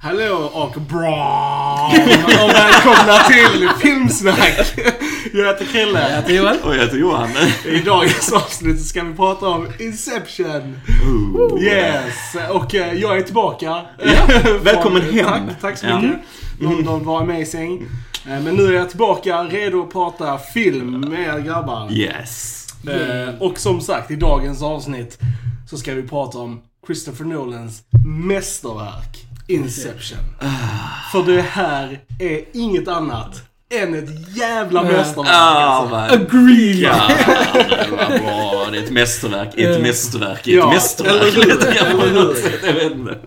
Hallå och bra! Och välkomna till Filmsnack! Jag heter Krille. Jag heter Johan. Och jag heter Johan. I dagens avsnitt ska vi prata om Inception. Ooh. Yes! Och eh, jag är tillbaka. Ja, välkommen hem. Tack, tack så Ja. mycket. London var amazing. Eh, Men nu är jag tillbaka, redo att prata film med er grabbar. Yes. Eh, och som sagt, i dagens avsnitt så ska vi prata om Christopher Nolans mästerverk Inception. För det här är inget annat än ett jävla mästerverk. Ah, alltså. vad Agree! Ja, det var bra. Det är ett mästerverk ett mästerverk ett Ja, mästerverk. eller hur? Jag vet inte.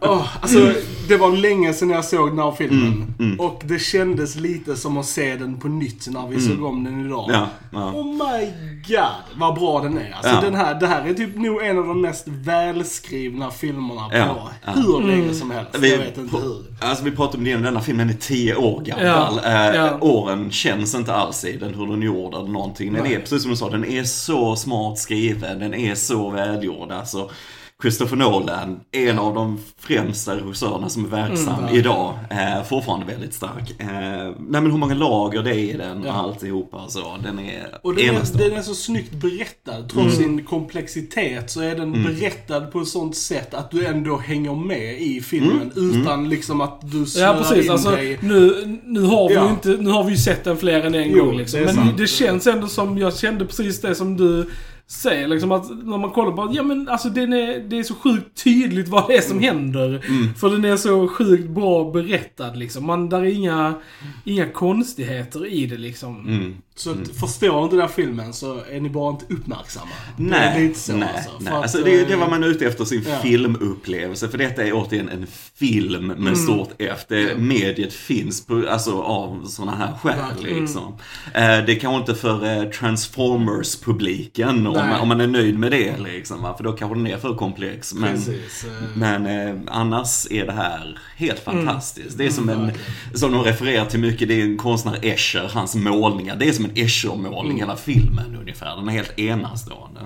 Åh, alltså, det var länge sedan jag såg den här filmen. Mm, Och det kändes lite som att se den på nytt när vi såg om den idag. Ja, ja. Oh my god, vad bra den är. Alltså Ja. den här, det här är typ nog en av de mest välskrivna filmerna på Ja, ja. hur länge som helst. Vi, jag vet inte hur. Alltså vi pratade om det, denna filmen är tio år gammal. Ja, Eh, ja. Åren känns inte alls i den, hur den är gjord eller någonting. Den Nej. är, precis som du sa, den är så smart skriven, den är så välgjord. Alltså, Christopher Nolan, en av de främsta regissörerna som är verksam Mm, idag, eh, fortfarande väldigt stark. Eh, nej men hur många lager det är i den och Ja. alltihopa. Så, den är Och den är, den är så snyggt berättad. Trots sin komplexitet så är den berättad på ett sånt sätt att du ändå hänger med i filmen. Utan liksom att du snöar Ja precis, in alltså dig. nu, nu, har vi Ja. ju inte, nu har vi ju sett den fler än en Jo, gång liksom. det Men sant. det känns ändå som, jag kände precis det som du säger liksom att när man kollar på ja men alltså den är, det är så sjukt tydligt vad det är som händer. För den är så sjukt bra berättad liksom. Man, där är inga, inga konstigheter i det liksom. Mm. Så att, förstår inte den här filmen så är ni bara inte uppmärksamma. det är Nej, lite så nej, alltså. nej. Att, Alltså, det, det eh, var man ute efter sin ja. filmupplevelse. För detta är återigen en film med stort F. Det, mediet finns på, alltså, av sådana här skäl. Verkligen. Liksom. Eh, det kanske inte för eh, Transformers-publiken om, Nej. om man är nöjd med det. Liksom, va? För då kanske den är för komplex. Men, Precis. eh, men eh, annars är det här helt fantastiskt. Det är som en, verkligen. som de refererar till mycket, det är en konstnär Escher, hans målningar. Det är som en Escher-målning hela filmen ungefär. Den är helt enastående.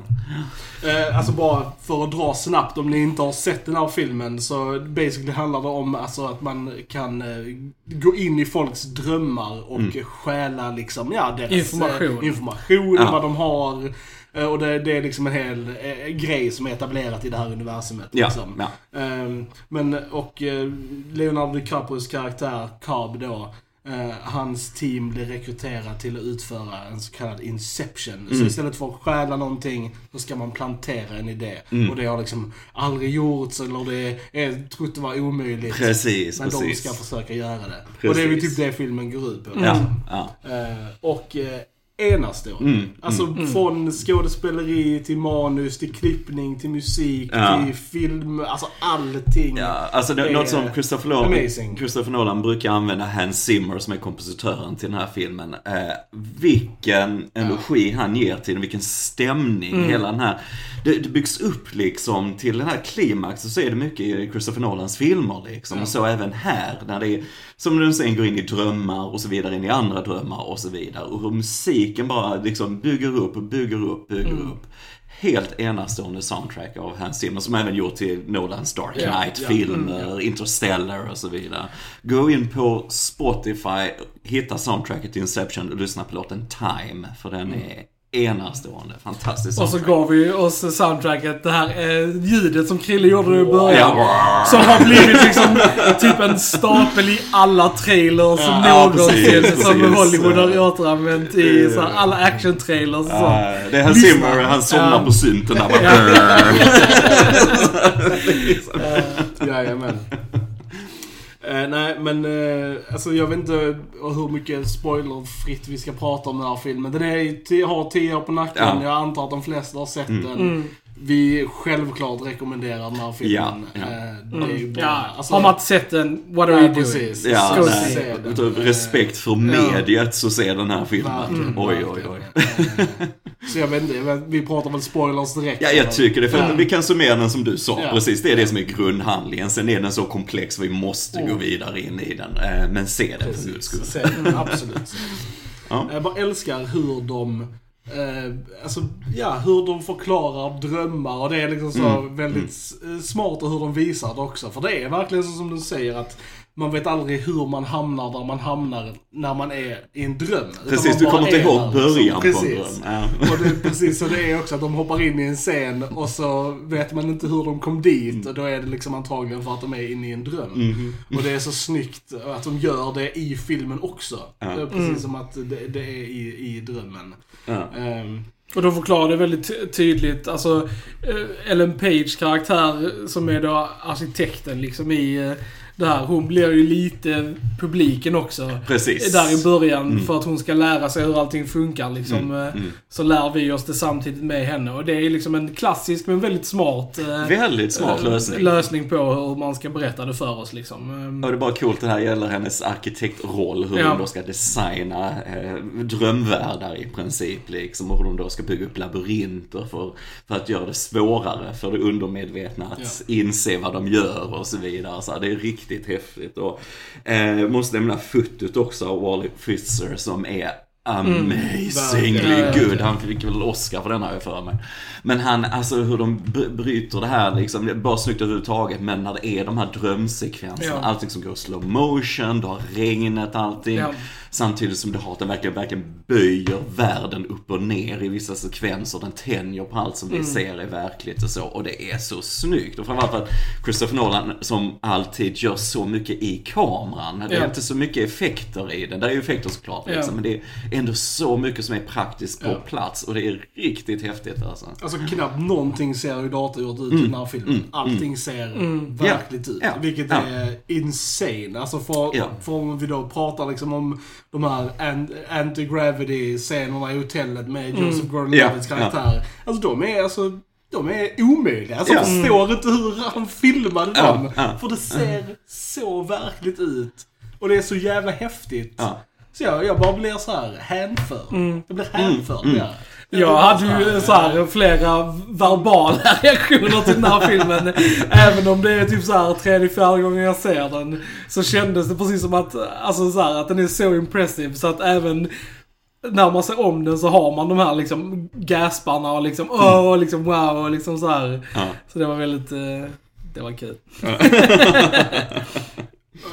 Eh, alltså bara för att dra snabbt, om ni inte har sett den här filmen så basically handlar det om alltså, att man kan eh, gå in i folks drömmar och stjäla liksom, ja, deras Information. Eh, information, Ja. vad de har. Eh, och det, det är liksom en hel eh, grej som är etablerat i det här universumet. Ja, Liksom. ja. Ehm, men, och eh, Leonardo DiCaprios karaktär, Cobb då, eh, hans team blir rekryterat till att utföra en så kallad inception. Så istället för att stjäla någonting så ska man plantera en idé. Och det har liksom aldrig gjorts eller det är trott att vara omöjligt. Precis, men de precis. ska försöka göra det. Och det är väl typ det filmen går ut på. Ja, ja. Eh, och eh, enastående. Mm, Alltså från skådespeleri till manus, till klippning, till musik, Ja. till film. Alltså allting. Ja, alltså det, något som Christopher Nolan. Christopher Nolan brukar använda Hans Zimmer som är kompositören till den här filmen. Eh, vilken energi han ger till den, vilken stämning Mm. hela den här. Det, det byggs upp liksom till den här klimaxen så är det mycket i Christopher Nolans filmer liksom. Och så även här när det är, som du sen går in i drömmar och så vidare, in i andra drömmar och så vidare. Och hur musiken bara liksom bygger upp och bygger upp, bygger Mm. upp. Helt enastående soundtrack av Hans Zimmer som även gjort till Nolans Dark Knight-filmer, ja, Interstellar och så vidare. Gå in på Spotify, hitta soundtracket till Inception och lyssna på låten Time, för den är enastående. Fantastisk Och så soundtrack. gav vi oss soundtracket, det här eh, ljudet som Krille gjorde i början. Ja. Som har blivit liksom typ en stapel i alla trailers Ja, ja, någonsin. precis, som precis. Hollywood har återanvänt i så här, alla action-trailers så. Ja, det är Hans. Zimmer, han somnar Ja. på synten där. Ja. Jajamän. Eh, nej, men eh, alltså jag vet inte hur mycket spoilerfritt vi ska prata om den här filmen. Den är, har 10 år på nacken. Ja. Jag antar att de flesta har sett den. Mm. Vi självklart rekommenderar den här filmen. Ja, ja. Eh, det är ju bara, Ja, alltså- har man inte sett den, what are Ja, you doing? precis. Ja, Ska vi nej, se den. utav respekt för mediet så ser den här filmen. Verkligen, Oj, oj, oj. Eh, Så jag vet inte, vi pratar väl spoilers direkt. Ja, jag tycker det. För Ja. Vi kan summera den som du sa. Ja. Precis, det är det som är grundhandlingen. Sen är den så komplex vi måste gå vidare in i den. Eh, Men se den för guds skull. Se den, absolut. Ja. Jag bara älskar hur de eh, alltså, ja, hur de förklarar drömmar och det är liksom så Mm, väldigt mm. smart och hur de visar det också. För det är verkligen så som du säger att man vet aldrig hur man hamnar där man hamnar när man är i en dröm. Precis, du kommer inte ihåg där. början Så, på en precis. dröm. Ja. Och det, precis, så det är också att de hoppar in i en scen och så vet man inte hur de kom dit och då är det liksom antagligen för att de är inne i en dröm. Mhm. Och det är så snyggt att de gör det i filmen också. Ja. Precis som att det, det är i, i drömmen. Ja. Ehm, Och de förklarar det väldigt ty- tydligt. Alltså, eh, Ellen Page karaktär som är då arkitekten liksom i här. Hon blir ju lite publiken också. Precis. Där i början Mm. för att hon ska lära sig hur allting funkar liksom. Mm, eh, mm. Så lär vi oss det samtidigt med henne. Och det är liksom en klassisk men väldigt smart eh, Väldigt smart eh, lösning. lösning på hur man ska berätta det för oss liksom. Och det är bara coolt, det här gäller hennes arkitektroll, hur Ja. hon då ska designa eh, drömvärldar i princip liksom, och hur de då ska bygga upp labyrinter för, för att göra det svårare för det undermedvetna att inse vad de gör och så vidare. Så det är riktigt häftigt. Och, eh, måste nämna fotot också av Wally Pfister som är amazingly verkligen. good. Han fick väl Oscar för den har jag för mig. Men han, alltså hur de br- bryter det här liksom, det är bara snyggt överhuvudtaget. Men när det är de här drömsekvenserna, Ja. allting som går i slow motion, du har regnet, allting. Ja. Samtidigt som du har att den verkligen, verkligen böjer världen upp och ner i vissa sekvenser. Den tänjer på allt som vi Mm. ser i verklighet och så. Och det är så snyggt. Och framförallt för att Christopher Nolan som alltid gör så mycket i kameran. Det är Ja. inte så mycket effekter i den. Det är ju effekter såklart Ja. liksom. Men det är ändå så mycket som är praktiskt på Ja. plats. Och det är riktigt häftigt alltså. Alltså knappt någonting ser ju datorgjort ut i den här filmen. Allting ser verkligt ut. Ja. Vilket Ja. är insane. Alltså för, Ja. för om vi då pratar liksom om de här an- anti-gravity-scenerna i hotellet med Joseph Gordon-Levitt's Ja. karaktär. Alltså de är alltså de är omöjliga. Alltså, Ja. Jag förstår inte hur han filmade dem. För det ser så verkligt ut. Och det är så jävla häftigt. Ja. Så jag, jag bara blir så här hänförd. Jag blir hänförd. Mm. Ja. Jag hade ju så här flera verbala reaktioner till den här filmen. Även om det är typ så här tredje, fjärde gången jag ser den. Så kändes det precis som att, alltså så här, att den är så impressive så att även när man ser om den så har man de här liksom gasparna och liksom åh, och liksom wow och liksom så här. Ja. Så det var väldigt, eh, det var kul.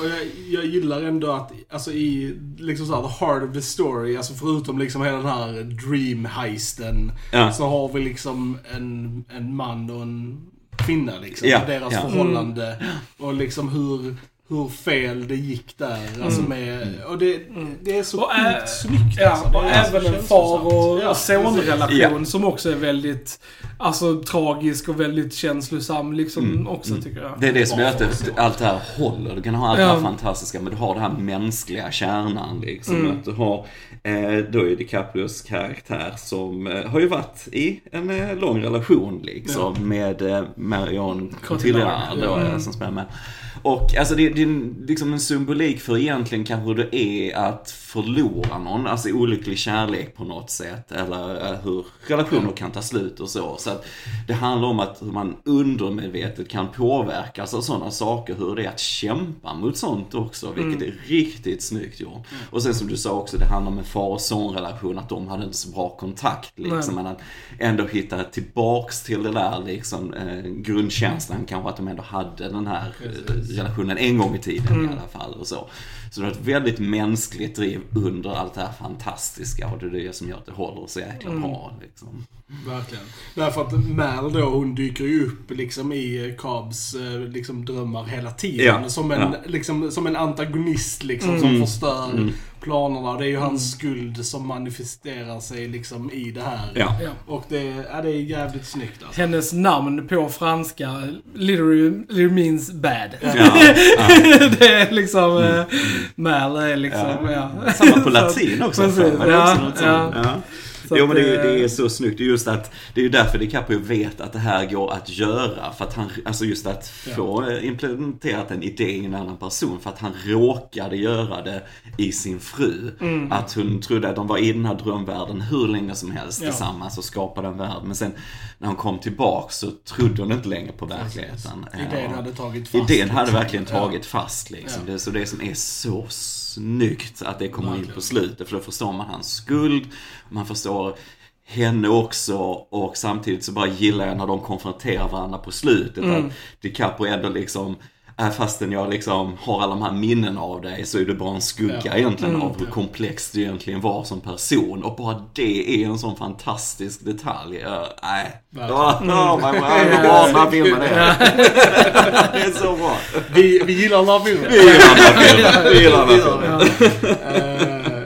Jag, jag gillar ändå att, alltså i, liksom så här, the heart of the story, alltså förutom liksom hela den här dream heisten Ja. så har vi liksom en, en man och en kvinna liksom. Ja, deras ja. förhållande. Och liksom hur, hur fel det gick där. Alltså med, och det, det är så Och, äh, sjukt snyggt Ja, alltså. Och även en far och. Ja, och sonrelation Ja. som också är väldigt, alltså tragisk och väldigt känslosam liksom också tycker jag. Det är det som gör att allt det här håller. Du kan ha allt det här fantastiska, men du har den här mänskliga kärnan liksom. Att du har eh, då är DiCaprios karaktär som eh, har ju varit i en eh, lång relation liksom med eh, Marion Cotillard då, eh, som spelar med. Och alltså det, det är liksom en symbolik för egentligen kanske det är att förlora någon, alltså olycklig kärlek på något sätt. Eller eh, hur relationer kan ta slut och så. Så att det handlar om att hur man undermedvetet kan påverkas av sådana saker. Hur det är att kämpa mot sånt också, vilket är riktigt snyggt gjort. Och sen som du sa också, det handlar om en far och sonrelation, att de hade inte så bra kontakt liksom. Men att ändå hitta tillbaks till det där liksom, eh, grundkänslan kanske att de ändå hade den här eh, relationen en gång i tiden i alla fall och så. Så det är ett väldigt mänskligt driv under allt det här fantastiska och det är det som gör att det håller så jäkla bra liksom. Verkligen. Därför att Mal då, hon dyker ju upp liksom i Cobbs eh, liksom, drömmar hela tiden. Ja, Som, en, ja. liksom, som en antagonist liksom, som förstör planerna. Det är ju hans skuld som manifesterar sig liksom i det här. Ja. Och det, ja, det är jävligt snyggt alltså. Hennes namn på franska literally, literally means bad. Ja, ja. det är liksom, mm. Mal är liksom, ja. Samma på latin också. Precis, för mig. Det är också ja, ja. Ja. Jo att men det, det- det är så snyggt. Det är just att, det är ju därför DiCaprio vet att det här går att göra. För att han, alltså just att få eh, implementerat en idé i en annan person. För att han råkade göra det i sin fru. Mm. Att hon trodde att de var i den här drömvärlden hur länge som helst Ja. tillsammans och skapade en värld. Men sen när hon kom tillbaks så trodde hon inte längre på verkligheten. Idén Eh, hade tagit fast. Idén hade liksom. verkligen tagit fast liksom. Det är så det som är så snyggt att det kommer in på slutet. För då förstår man hans skuld, man förstår henne också och samtidigt så bara gillar jag när de konfronterar varandra på slutet. Att DiCaprio ändå liksom äh, fastän jag liksom har alla de här minnen av dig så är du bara en skugga Ja. egentligen av hur komplex du egentligen var som person. Och bara det är en sån fantastisk detalj. Uh, nej. Verkligen. Oh, oh, my, my, här filmen är. det är så bra. Vi, vi gillar den här filmen. Vi gillar den här filmen. Vi gillar den här filmen.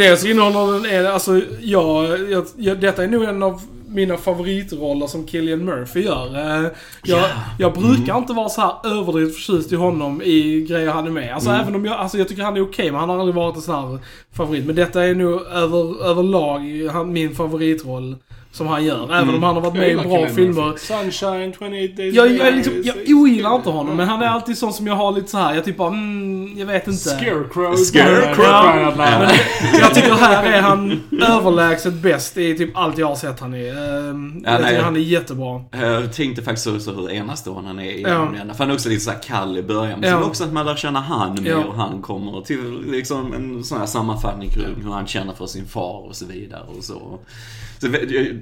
Eh, Dels innehåller den, är, alltså jag, jag, jag, detta är nog en av mina favoritroller som Killian Murphy gör. Eh, Jag, jag brukar inte vara så här överdrivet förtjust i honom i grejer han är med. Alltså även om jag, alltså jag tycker han är okej, men han har aldrig varit en sån här favorit. Men detta är nog över, överlag han, min favoritroll som han gör. Även om han har varit med i bra filmer. Murphy. Sunshine, 28 days Jag, jag, är liksom, jag ogillar inte honom, men han är alltid sån som jag har lite så här. Jag typ bara, mm, jag vet inte. Scarecrow. Scarecrow. Ja, Ja. men jag tycker här är han överlägset bäst i typ allt jag har sett han i. Ehm, Ja, jag nej. tycker han är jättebra. Jag tänkte faktiskt också hur enastående han är i Ja. den. För han är också lite såhär kall i början. Men Ja. sen också att man lär känna han mer Ja. och han kommer till liksom en sån här sammanfattning kring hur han känner för sin far och så vidare och så. Så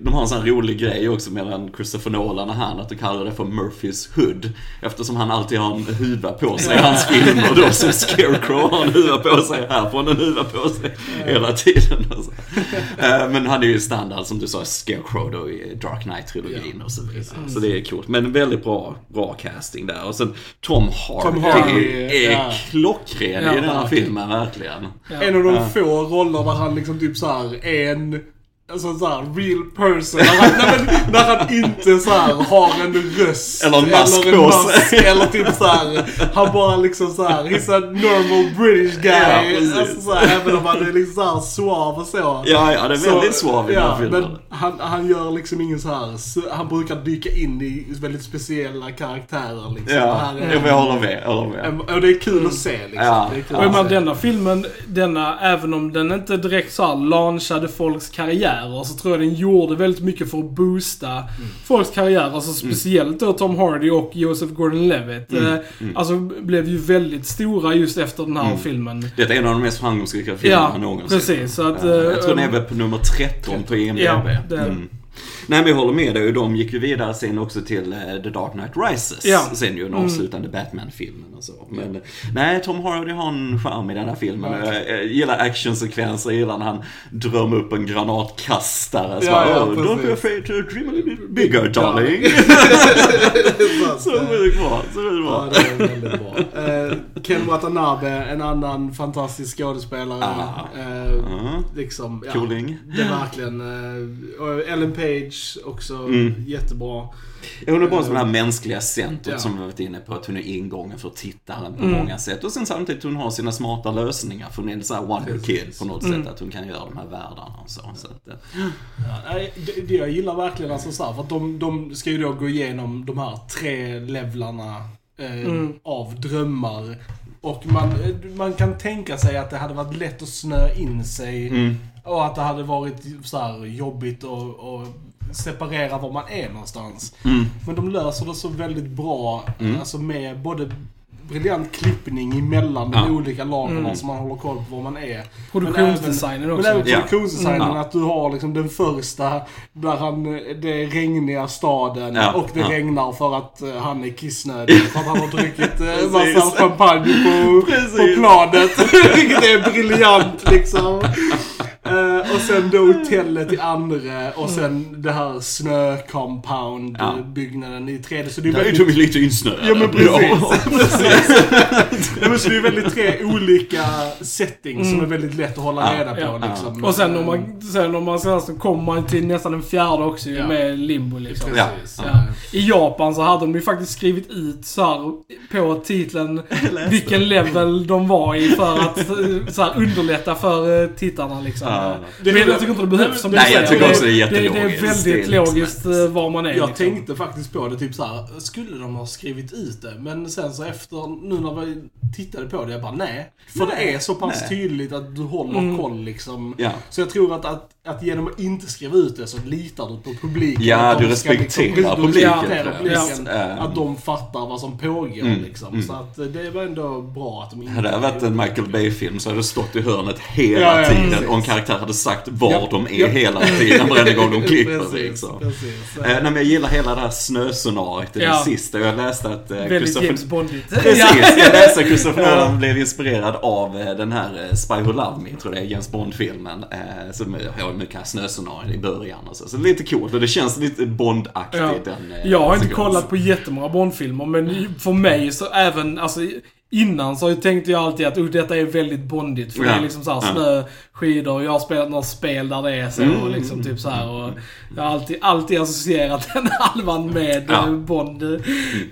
de har en sån här rolig grej också mellan Christopher Nolan och han, att de kallar det för Murphys Hood. Eftersom han alltid har en huva på sig i hans filmer då, som Scarecrow har en huva på sig, här får han en huva på sig hela tiden. Och så. Eh, Men han är ju standard, som du sa, Scarecrow då i Dark Knight-trilogin Ja, och så vidare. precis. Så det är coolt. Men väldigt bra, bra casting där. Och sen Tom Hardy, Tom Hardy, är ja. klockren Ja, i den här verkligen. filmen, verkligen. En av de få roller där han liksom typ såhär är en Alltså såhär, real person. När han, när, men, när han inte såhär har en röst. Eller en mask eller en på mask. Eller typ såhär, han bara liksom såhär, he's a normal British Ja, guy. precis. alltså såhär, även om han är liksom såhär suav och så. Ja, ja, det är väldigt suave i den här ja, filmen. Men han, han gör liksom ingen så här. su- Han brukar dyka in i väldigt speciella karaktärer liksom. Ja, Här är- jag håller med, jag håller med. en- Och det är kul att se liksom. Ja. Det är kul Och jag att menar, se. denna filmen, denna, även om den inte direkt så här launchade folks karriärer, så tror jag den gjorde väldigt mycket för att boosta folks karriärer. Alltså speciellt då Tom Hardy och Joseph Gordon-Levitt. Eh, Alltså blev ju väldigt stora just efter den här filmen. Det är en av de mest framgångsrika filmerna Ja, någonsin. precis. Så att, Ja, jag tror eh, den är väl på nummer 13 på IMDB. Ja, det mm. Nej men jag håller med dig, de gick ju vidare sen också till eh, The Dark Knight Rises. Ja. Mm. Sen ju den avslutande Batman-filmen och så. Men eh, nej, Tom Hardy har en charm i den här filmen. Ja. Jag, jag gillar actionsekvenser, jag gillar när han drömmer upp en granatkastare. Så Ja, bara, ja, oh, don't be afraid to dream a little bigger darling. så sjukt bra, så Ja, bra. det är väldigt bra. Eh, Ken Watanabe, en annan fantastisk skådespelare. Ah. Eh, Ja. liksom, ja, Cooling. Det är verkligen. Eh, Ellen Page också Mm. jättebra. Ja, Hon är bara som det här mänskliga centret Ja. som vi varit inne på. Att hon är ingången för tittaren på Mm. många sätt. Och sen samtidigt hon har sina smarta lösningar. För hon är en sån här wonder kid på något Mm. sätt. Att hon kan göra de här världarna och så. så att, eh, Ja, det, det jag gillar verkligen alltså så här, för att de, de ska ju då gå igenom de här tre levlarna eh, Mm. av drömmar. Och man, eh, man kan tänka sig att det hade varit lätt att snöa in sig. mm. Och att det hade varit så här jobbigt att att separera var man är någonstans. Mm. Men de löser det så väldigt bra. Mm. Alltså med både briljant klippning emellan Ja. de olika lagren Mm. så man håller koll på var man är. Produktionsdesignen Men också. även Ja. produktionsdesignen, Mm. att du har liksom den första där han, det regniga staden Ja, och det ja. regnar för att eh, han är kissnödig. För att han har druckit eh, massa champagne på, på planet. Vilket är briljant liksom. Och sen då hotellet i andra och sen det här snö-compound-byggnaden i tredje. Så det är Där är väldigt... de lite insnöade. Ja men precis. Ja. precis. ja, men så det är väldigt tre olika settings som är väldigt lätt att hålla Ja, reda på. ja, liksom. Och sen om man, sen om man så kommer man till nästan den fjärde också Ja. med limbo liksom. Ja. Precis. Ja. I Japan så hade de ju faktiskt skrivit ut så här på titeln vilken level de var i för att eh, så här, underlätta för eh, tittarna liksom. Ja. Men jag tycker inte det behövs som du Nej, säger. jag tycker också det är det, det är jättelogiskt. väldigt Det är liksom- logiskt eh, var man är. Jag liksom. tänkte faktiskt på det, typ så här, skulle de ha skrivit ut det? Men sen så efter, nu när vi tittade på det, jag bara nej. För det är så pass Nej. tydligt att du håller Mm. koll liksom. Ja. Så jag tror att, att, att genom att inte skriva ut det så litar du på publiken. Ja, att de du respekterar du publiken. respekterar Ja. publiken. Ja. Att de fattar vad som pågår Mm. liksom. Mm. Så att eh, det var ändå bra att de inte... Hade det varit en Michael Bay-film så hade det stått i hörnet hela Ja, ja, tiden precis. och en karaktär hade exakt var Ja. de är Ja. hela tiden varenda gång de klipper Precis, liksom. precis. Eh, nej, men jag gillar hela det här snöscenariot i Ja. det sista. Jag läste att... Eh, Väldigt Christopher- James Bondigt. Precis, jag läste att Christopher. Nolan blev inspirerad av eh, den här eh, Spy Who Loved Me, tror jag det är, James Bond-filmen. Eh, som har mycket snöscenarion i början och så. Så det är lite coolt och det känns lite Bond-aktigt. Ja. Den, eh, Jag har inte sekvensen. kollat på jättemånga Bondfilmer, men för mig så även, alltså Innan så tänkte jag alltid att oh, detta är väldigt bondigt. För det Ja. är liksom såhär snö, skidor, jag har spelat några spel där det är så. Mm. Och liksom typ så här, och jag har alltid, alltid associerat den halvan med Ja. eh, Bond.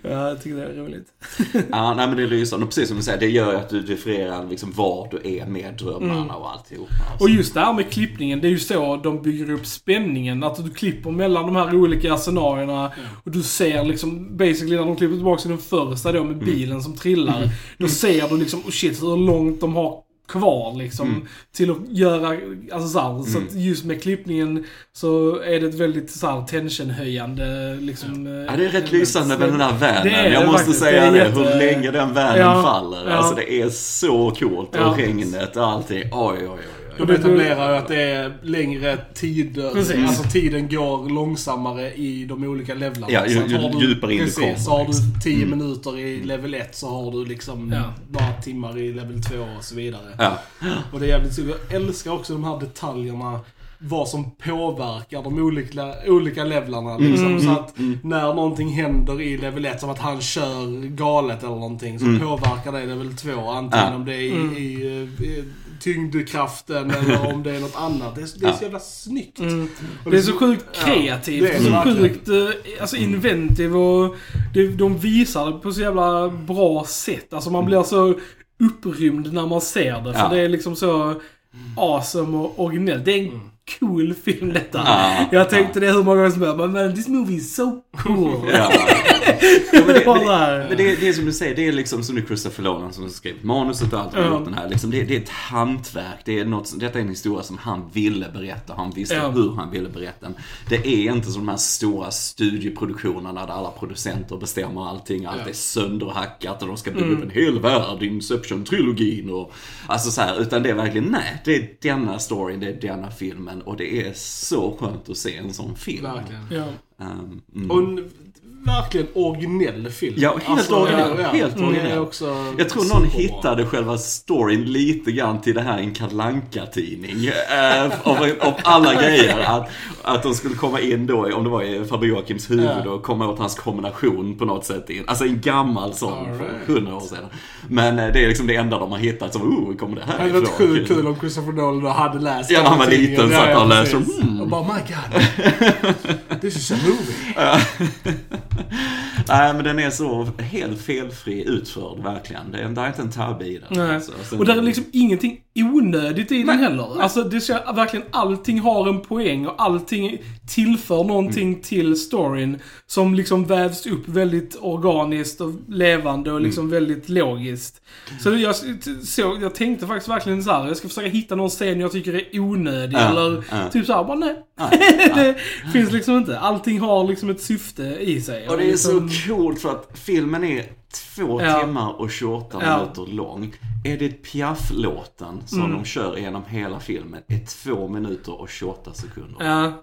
Ja, jag tycker det är roligt. Ja, nej men det är lysande. Och precis som du säger, det gör att du differierar liksom var du är med drömmarna och alltihop. Alltså. Och just det här med klippningen, det är ju så de bygger upp spänningen. Att du klipper mellan de här olika scenarierna och du ser liksom, basically när de klipper tillbaka till den första då med bilen som trillar. Då ser du liksom, oh shit, hur långt de har kvar liksom. Till att göra, alltså så, här, så att just med klippningen så är det ett väldigt så här, tensionhöjande liksom. Ja, det är rätt lysande med den här är jag måste faktiskt. säga Det är hur jätte- länge den vanen Ja, faller. ja. Alltså det är så coolt. Och Ja. regnet och allting. Oj, oj, oj. Oj. De etablerar ju att det är längre tider. Precis. Alltså tiden går långsammare i de olika levlarna. Ja, ju- ju du- djupare in du precis, kommer, Så har du liksom. 10 minuter i level 1 så har du liksom Ja. några timmar i level 2 och så vidare. Ja. Och det är jävligt så Jag älskar också de här detaljerna. Vad som påverkar de olika, olika levlarna. Liksom, Så att när någonting händer i level 1, som att han kör galet eller någonting, så påverkar det level 2. Antingen Ja. om det är i, i, i tyngdkraften eller om det är något annat. Det är, det är så Ja. jävla snyggt. Mm. Och Det är så liksom- sjukt Ja, kreativt, det är det så verkligen. sjukt eh, alltså inventive och det, de visar det på så jävla bra sätt. Alltså man blir så upprymd när man ser det. För Ja. det är liksom så awesome och originellt. Det är en cool film detta. Ja, Jag tänkte det hur många gånger som helst, men this movie is so cool. Ja. Ja, men det, det, men det, det är som du säger, det är liksom som nu Christopher Nolan som skrivit manuset och allt gjort den här. Liksom, det, det är ett hantverk. Det är något, detta är en historia som han ville berätta. Han visste Ja. hur han ville berätta den. Det är inte som de här stora studieproduktionerna där alla producenter bestämmer allting. Allt är sönderhackat och de ska bygga upp en hel värld, Inception-trilogin och alltså så här. Utan det är verkligen, nej, det är denna storyn, det är denna filmen och det är så skönt att se en sån film. Verkligen. Ja. Um, mm. Och verkligen originell film. Ja, helt originell, helt Det är originell. också Jag tror någon hittade själva storyn lite grann till det här en Kalle tidning äh, av, av alla grejer. Att, att de skulle komma in då, om det var i Faber Joakims huvud Ja. och komma åt hans kombination på något sätt. In. Alltså en gammal sån right. för hundra år sedan. Men eh, det är liksom det enda de har hittat som, oh, kommer det Det här hade varit ifrån? sjukt kul om Christopher Nolan hade läst Ja, när han var liten satt han och läste, mm. Och bara, my god. This is a movie. Nej, men den är så helt felfri utförd, verkligen. Det är, det är inte en tabbe i den. Alltså. Sen- Och där är liksom ingenting onödigt i den heller. Alltså det ska, verkligen allting har en poäng och allting tillför någonting Mm. till storyn som liksom vävs upp väldigt organiskt och levande och Mm. liksom väldigt logiskt. Så jag, så, jag tänkte faktiskt verkligen så här. jag ska försöka hitta någon scen jag tycker är onödig Ja, eller ja. typ så här, bara nej. Nej, det finns liksom inte. Allting har liksom ett syfte i sig. Och det är liksom, så coolt för att filmen är två Ja. timmar och 28 Ja. minuter lång. Edith Piaf-låten som Mm. de kör genom hela filmen är två minuter och 28 sekunder. Ja.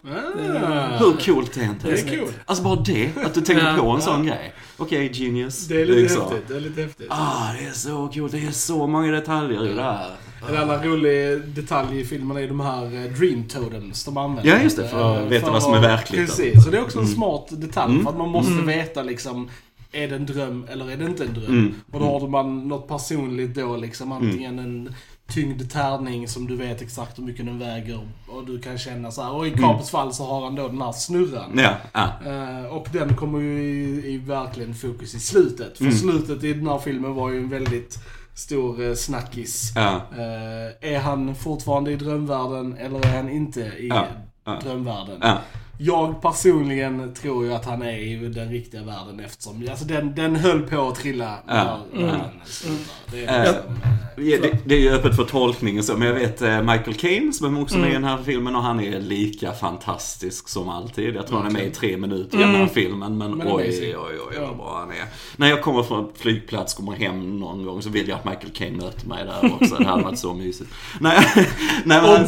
Ah. Hur coolt är inte Det är kul. Alltså bara det, att du tänker Ja. på en sån grej. Okej, genius. Det är lite Liksom. häftigt. Det är lite häftigt. Ah, det är så coolt. Det är så många detaljer i det här. En annan rolig detalj i filmen är de här eh, Dream Totems de använder. Ja, just det, för att Eh, veta vad som är verkligt. Precis, så det är också en smart detalj Mm. för att man måste Mm. veta liksom är det en dröm eller är det inte en dröm? Mm. Och då har man något personligt då liksom. Antingen en tyngd tärning som du vet exakt hur mycket den väger. Och du kan känna så här. Och i Capers fall så har han då den här snurran. Ja, ja. Eh, och den kommer ju i, i verkligen fokus i slutet. För Mm. slutet i den här filmen var ju en väldigt stor eh, snackis. ja. Eh, är han fortfarande i drömvärlden eller är han inte i drömvärlden? Ja. Jag personligen tror ju att han är i den riktiga världen eftersom alltså den, den höll på att trilla Ja. när, när Mm. han slutar. Det är liksom, Ja, det, det är ju öppet för tolkning och så, men jag vet eh, Michael Caine som är också med i den här filmen och han är lika fantastisk som alltid. Jag tror han är med i tre minuter i den här filmen, men, Men oj, amazing. oj, oj, vad bra han är. När jag kommer från flygplats, kommer hem någon gång så vill jag att Michael Caine möter mig där också. Det hade varit så mysigt. Nej, nej, men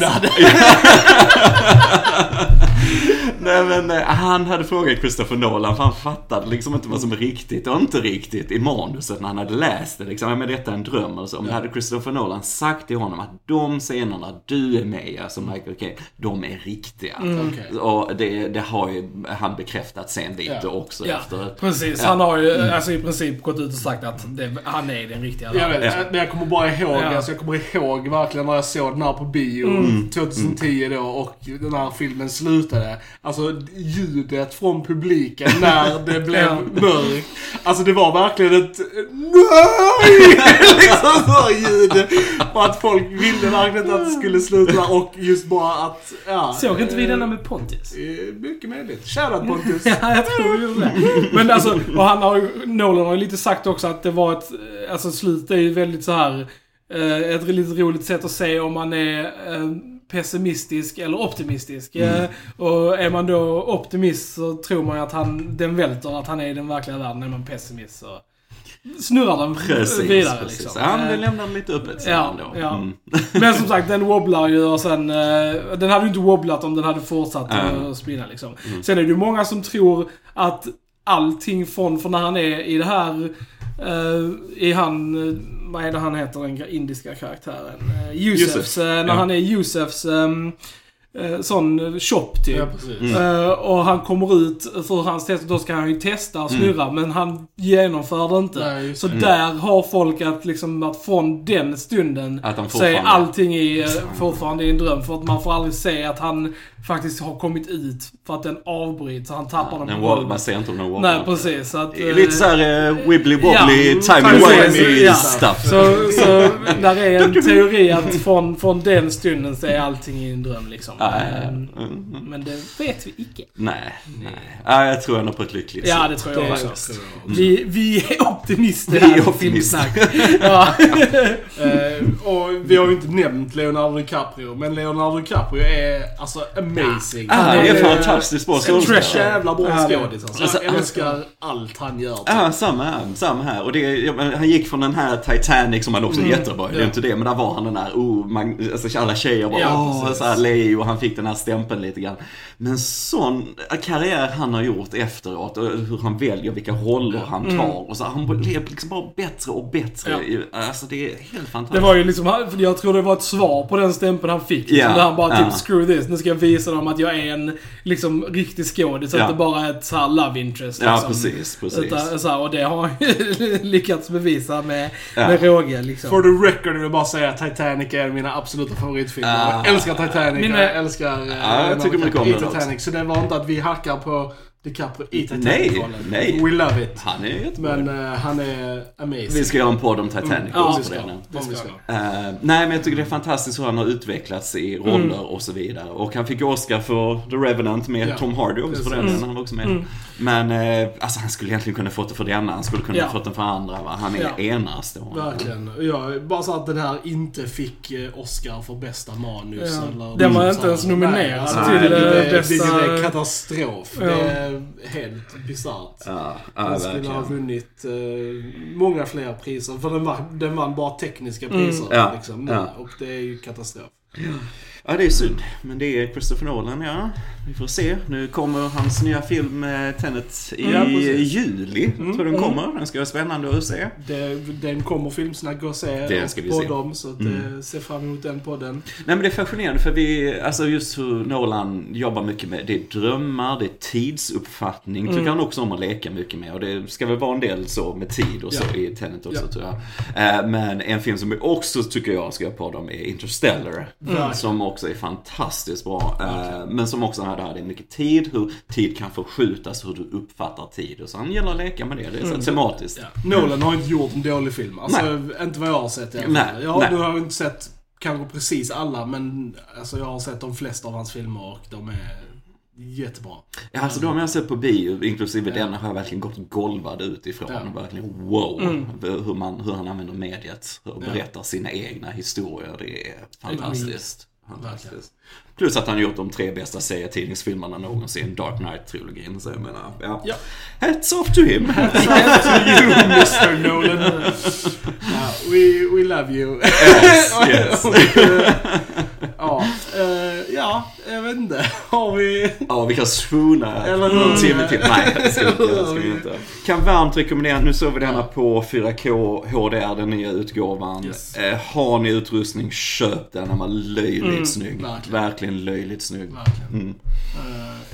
nej men eh, han hade frågat Christopher Nolan för han fattade liksom inte vad som är riktigt och inte riktigt i manuset när han hade läst det. Liksom, ja, men detta är en dröm och så. Men hade Christopher Nolan sagt till honom att de scenerna du är med i, alltså Michael Caine, de är riktiga. Okej. Och det, det har ju han bekräftat sen lite Ja. också Ja, efter. precis. Ja. Han har ju alltså, i princip gått ut och sagt att det, han är den riktiga. Jag vet, Ja. men jag kommer bara ihåg, Ja. alltså jag kommer ihåg verkligen när jag såg den här på bio Mm. 2010 då och den här filmen slutade. Alltså ljudet från publiken när det blev mörkt. Alltså det var verkligen ett NEJ! liksom så ljud. Och att folk ville verkligen att det skulle sluta och just bara att, ja. Såg inte vi eh, denna med Pontus? eh, Mycket möjligt. Shoutout Pontus. Ja, jag tror vi gjorde det. Men alltså, och han har ju, Nolan har ju lite sagt också att det var ett, alltså slutet är ju väldigt så här eh, ett lite roligt sätt att se om man är pessimistisk eller optimistisk. Eh, Och är man då optimist så tror man att han, den välter, att han är i den verkliga världen. Är man pessimist så snurrar den Precis, vidare precis. liksom. Ja, men Eh, det lämnar lite öppet sen Ja, ändå. ja. Mm. Men som sagt, den wobblar ju och sen... Eh, den hade ju inte wobblat om den hade fortsatt Mm. att spinna liksom. Sen är det ju många som tror att allting från, från när han är i det här... Eh, I han... eh, Vad är det han heter, den indiska karaktären? Uh, Yusefs. Yusef, eh, när ja. han är Yusefs ehm, eh, sån shop typ. Ja. Mm. Eh, och han kommer ut för hans test, då ska han ju testa och snurra, men han genomför det inte. Nej, så det. där har folk att liksom, att från den stunden Att han så är fortfarande- allting i, eh, fortfarande i en dröm. För att man får aldrig se att han faktiskt har kommit ut. För att den avbryts, så han tappar den Den på golvet. man ser inte om den wobblar. Nej, precis. Så att, Det är Lite eh, såhär uh, wibbly wobbly, ja, timey wimey ja. stuff. Så, så där är en teori att från, från den stunden så är allting i en dröm liksom. Ja, ja, ja. Mm, Mm. Men det vet vi icke. Nej, nej. Ja, jag tror ändå på ett lyckligt Ja, det tror jag Det också. tror jag. Vi, vi är optimister Vi är optimister. Ja. Eh, och vi har ju inte nämnt Leonardo DiCaprio, men Leonardo DiCaprio är alltså amazing. Ah, det är fantastiskt bra en skådespelare. jävla bra Ja, det- skådis alltså. Alltså, Jag älskar allt han gör. Ja, samma här. Samma här. Och det, han gick från den här Titanic som han också är jättebra i, det är Ja. inte det. Men där var han den där, oh, man, alltså alla tjejer bara, Ja, åh, så här Leo, han fick den här stämpeln lite grann. Men sån karriär han har gjort efteråt och hur han väljer vilka roller han tar. Och så han blev liksom bara bättre och bättre. Ja. Alltså det är helt Det fantastiskt. var ju liksom, för jag tror det var ett svar på den stämpeln han fick. Liksom, Ja, där han bara ja. typ, screw this, nu ska jag visa dem att jag är en liksom riktig skådis. Så Ja. att det bara är ett så här love interest. Ja, liksom. precis, precis. Utan, så här, och det har lyckats bevisa med, Ja. med råge liksom. For the record vill jag bara säga att Titanic är mina absoluta favoritfilmer. Ah. Jag älskar Titanic, Mina- jag älskar Ja, jag tycker mycket om Titanic. Så det var inte att vi hackar på DiCaprio i Nej, Titanic-rollen. nej. We love it. Han är jättebra. Men eh, han är amazing. Vi ska göra en podd om Titanic Ja, också ska. det ska. Eh, nej, men jag tycker det är fantastiskt hur han har utvecklats i roller och så vidare. Och han fick Oscar för The Revenant med Ja, Tom Hardy också för den precis. delen. Han var också med. Men eh, alltså han skulle egentligen kunna fått det för denna. Han skulle kunna Ja. fått den för andra. Va? Han är Ja. enastående. Verkligen. Ja, bara så att den här inte fick Oscar för bästa manus. Ja. Eller Den var så inte ens nominerad Nej, alltså, till, det, eh, det, bästa- Det är katastrof. Ja. Det är helt bisarrt. Ja, ja Den skulle ha vunnit eh, många fler priser. För den, var, den vann bara tekniska priser. Mm. Ja, Liksom. Och det är ju katastrof. Ja, det är synd. Men det är Christopher Nolan, ja. Vi får se. Nu kommer hans nya film eh, Tenet i Ja, juli. tror den kommer. Den ska vara spännande att se. Det, den kommer Filmsnack att se. Det ska vi på se. dem. Så att, eh, se fram emot den podden. Nej men det är fascinerande för vi, alltså just hur Nolan jobbar mycket med, det är drömmar, det är tidsuppfattning, tycker han också om att leka mycket med. Och det ska väl vara en del så med tid och så Ja. i Tenet också Ja. tror jag. Eh, Men en film som vi också tycker jag ska på dem är Interstellar. Verkligen. Som också är fantastiskt bra. Eh, Men som också har det är mycket tid, hur tid kan förskjutas, hur du uppfattar tid. Och så han gillar att leka med det, det är så tematiskt. Ja. Nolan har inte gjort en dålig film. Alltså, inte vad jag har sett i alla fall. Nej, Jag, nej. Nu har inte sett kanske precis alla, men alltså, jag har sett de flesta av hans filmer och de är Jättebra. Ja, alltså de jag har sett på bio, inklusive denna, har jag verkligen gått golvad utifrån. Ja. Verkligen wow, hur, man, hur han använder mediet och berättar sina egna historier. Det är fantastiskt. Fantastiskt. Plus att han gjort de tre bästa serietidningsfilmerna någonsin, Dark Knight-trilogin. Så jag menar, ja. Ja. Hats off to him! you, Mr Nolan. Ja, we, we love you. Yes, yes. Ja, eh, ja, jag vet inte. Har vi... Ja, vi kan swoona Eller någon hur? timme till. Nej, det ska vi inte. Det ska vi inte. Kan varmt rekommendera. Nu såg vi denna på 4K HDR, den nya utgåvan. Yes. Eh, har ni utrustning, köp den. Den var löjligt snygg. verkligen. Verkligen löjligt snygg. Verkligen. Mm. Eh,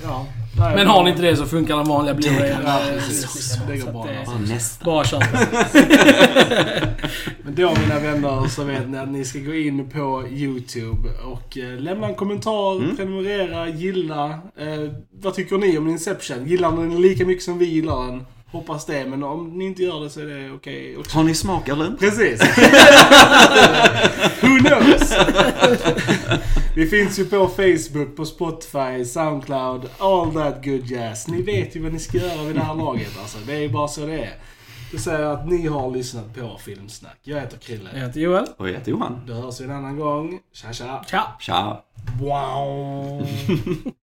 ja. Nej, Men har ni inte det så funkar den vanliga precis. skitsamma. Det går bra. Bara kör. Men då mina vänner så vet ni att ni ska gå in på YouTube och eh, lämna en kommentar, Mm. Prenumerera, gilla. Eh, vad tycker ni om Inception? Gillar ni den lika mycket som vi gillar den? Hoppas det, men om ni inte gör det så är det okej också. Har ni smak eller inte? Precis. Who knows? Vi finns ju på Facebook, på Spotify, Soundcloud, all that good jazz. Ni vet ju vad ni ska göra vid det här laget alltså. Det är ju bara så det är. Det säger att ni har lyssnat på Filmsnack. Jag heter Krille. Jag heter Joel. Och jag heter Johan. Då hörs vi en annan gång. Tja tja. Ciao. Tja. Wow.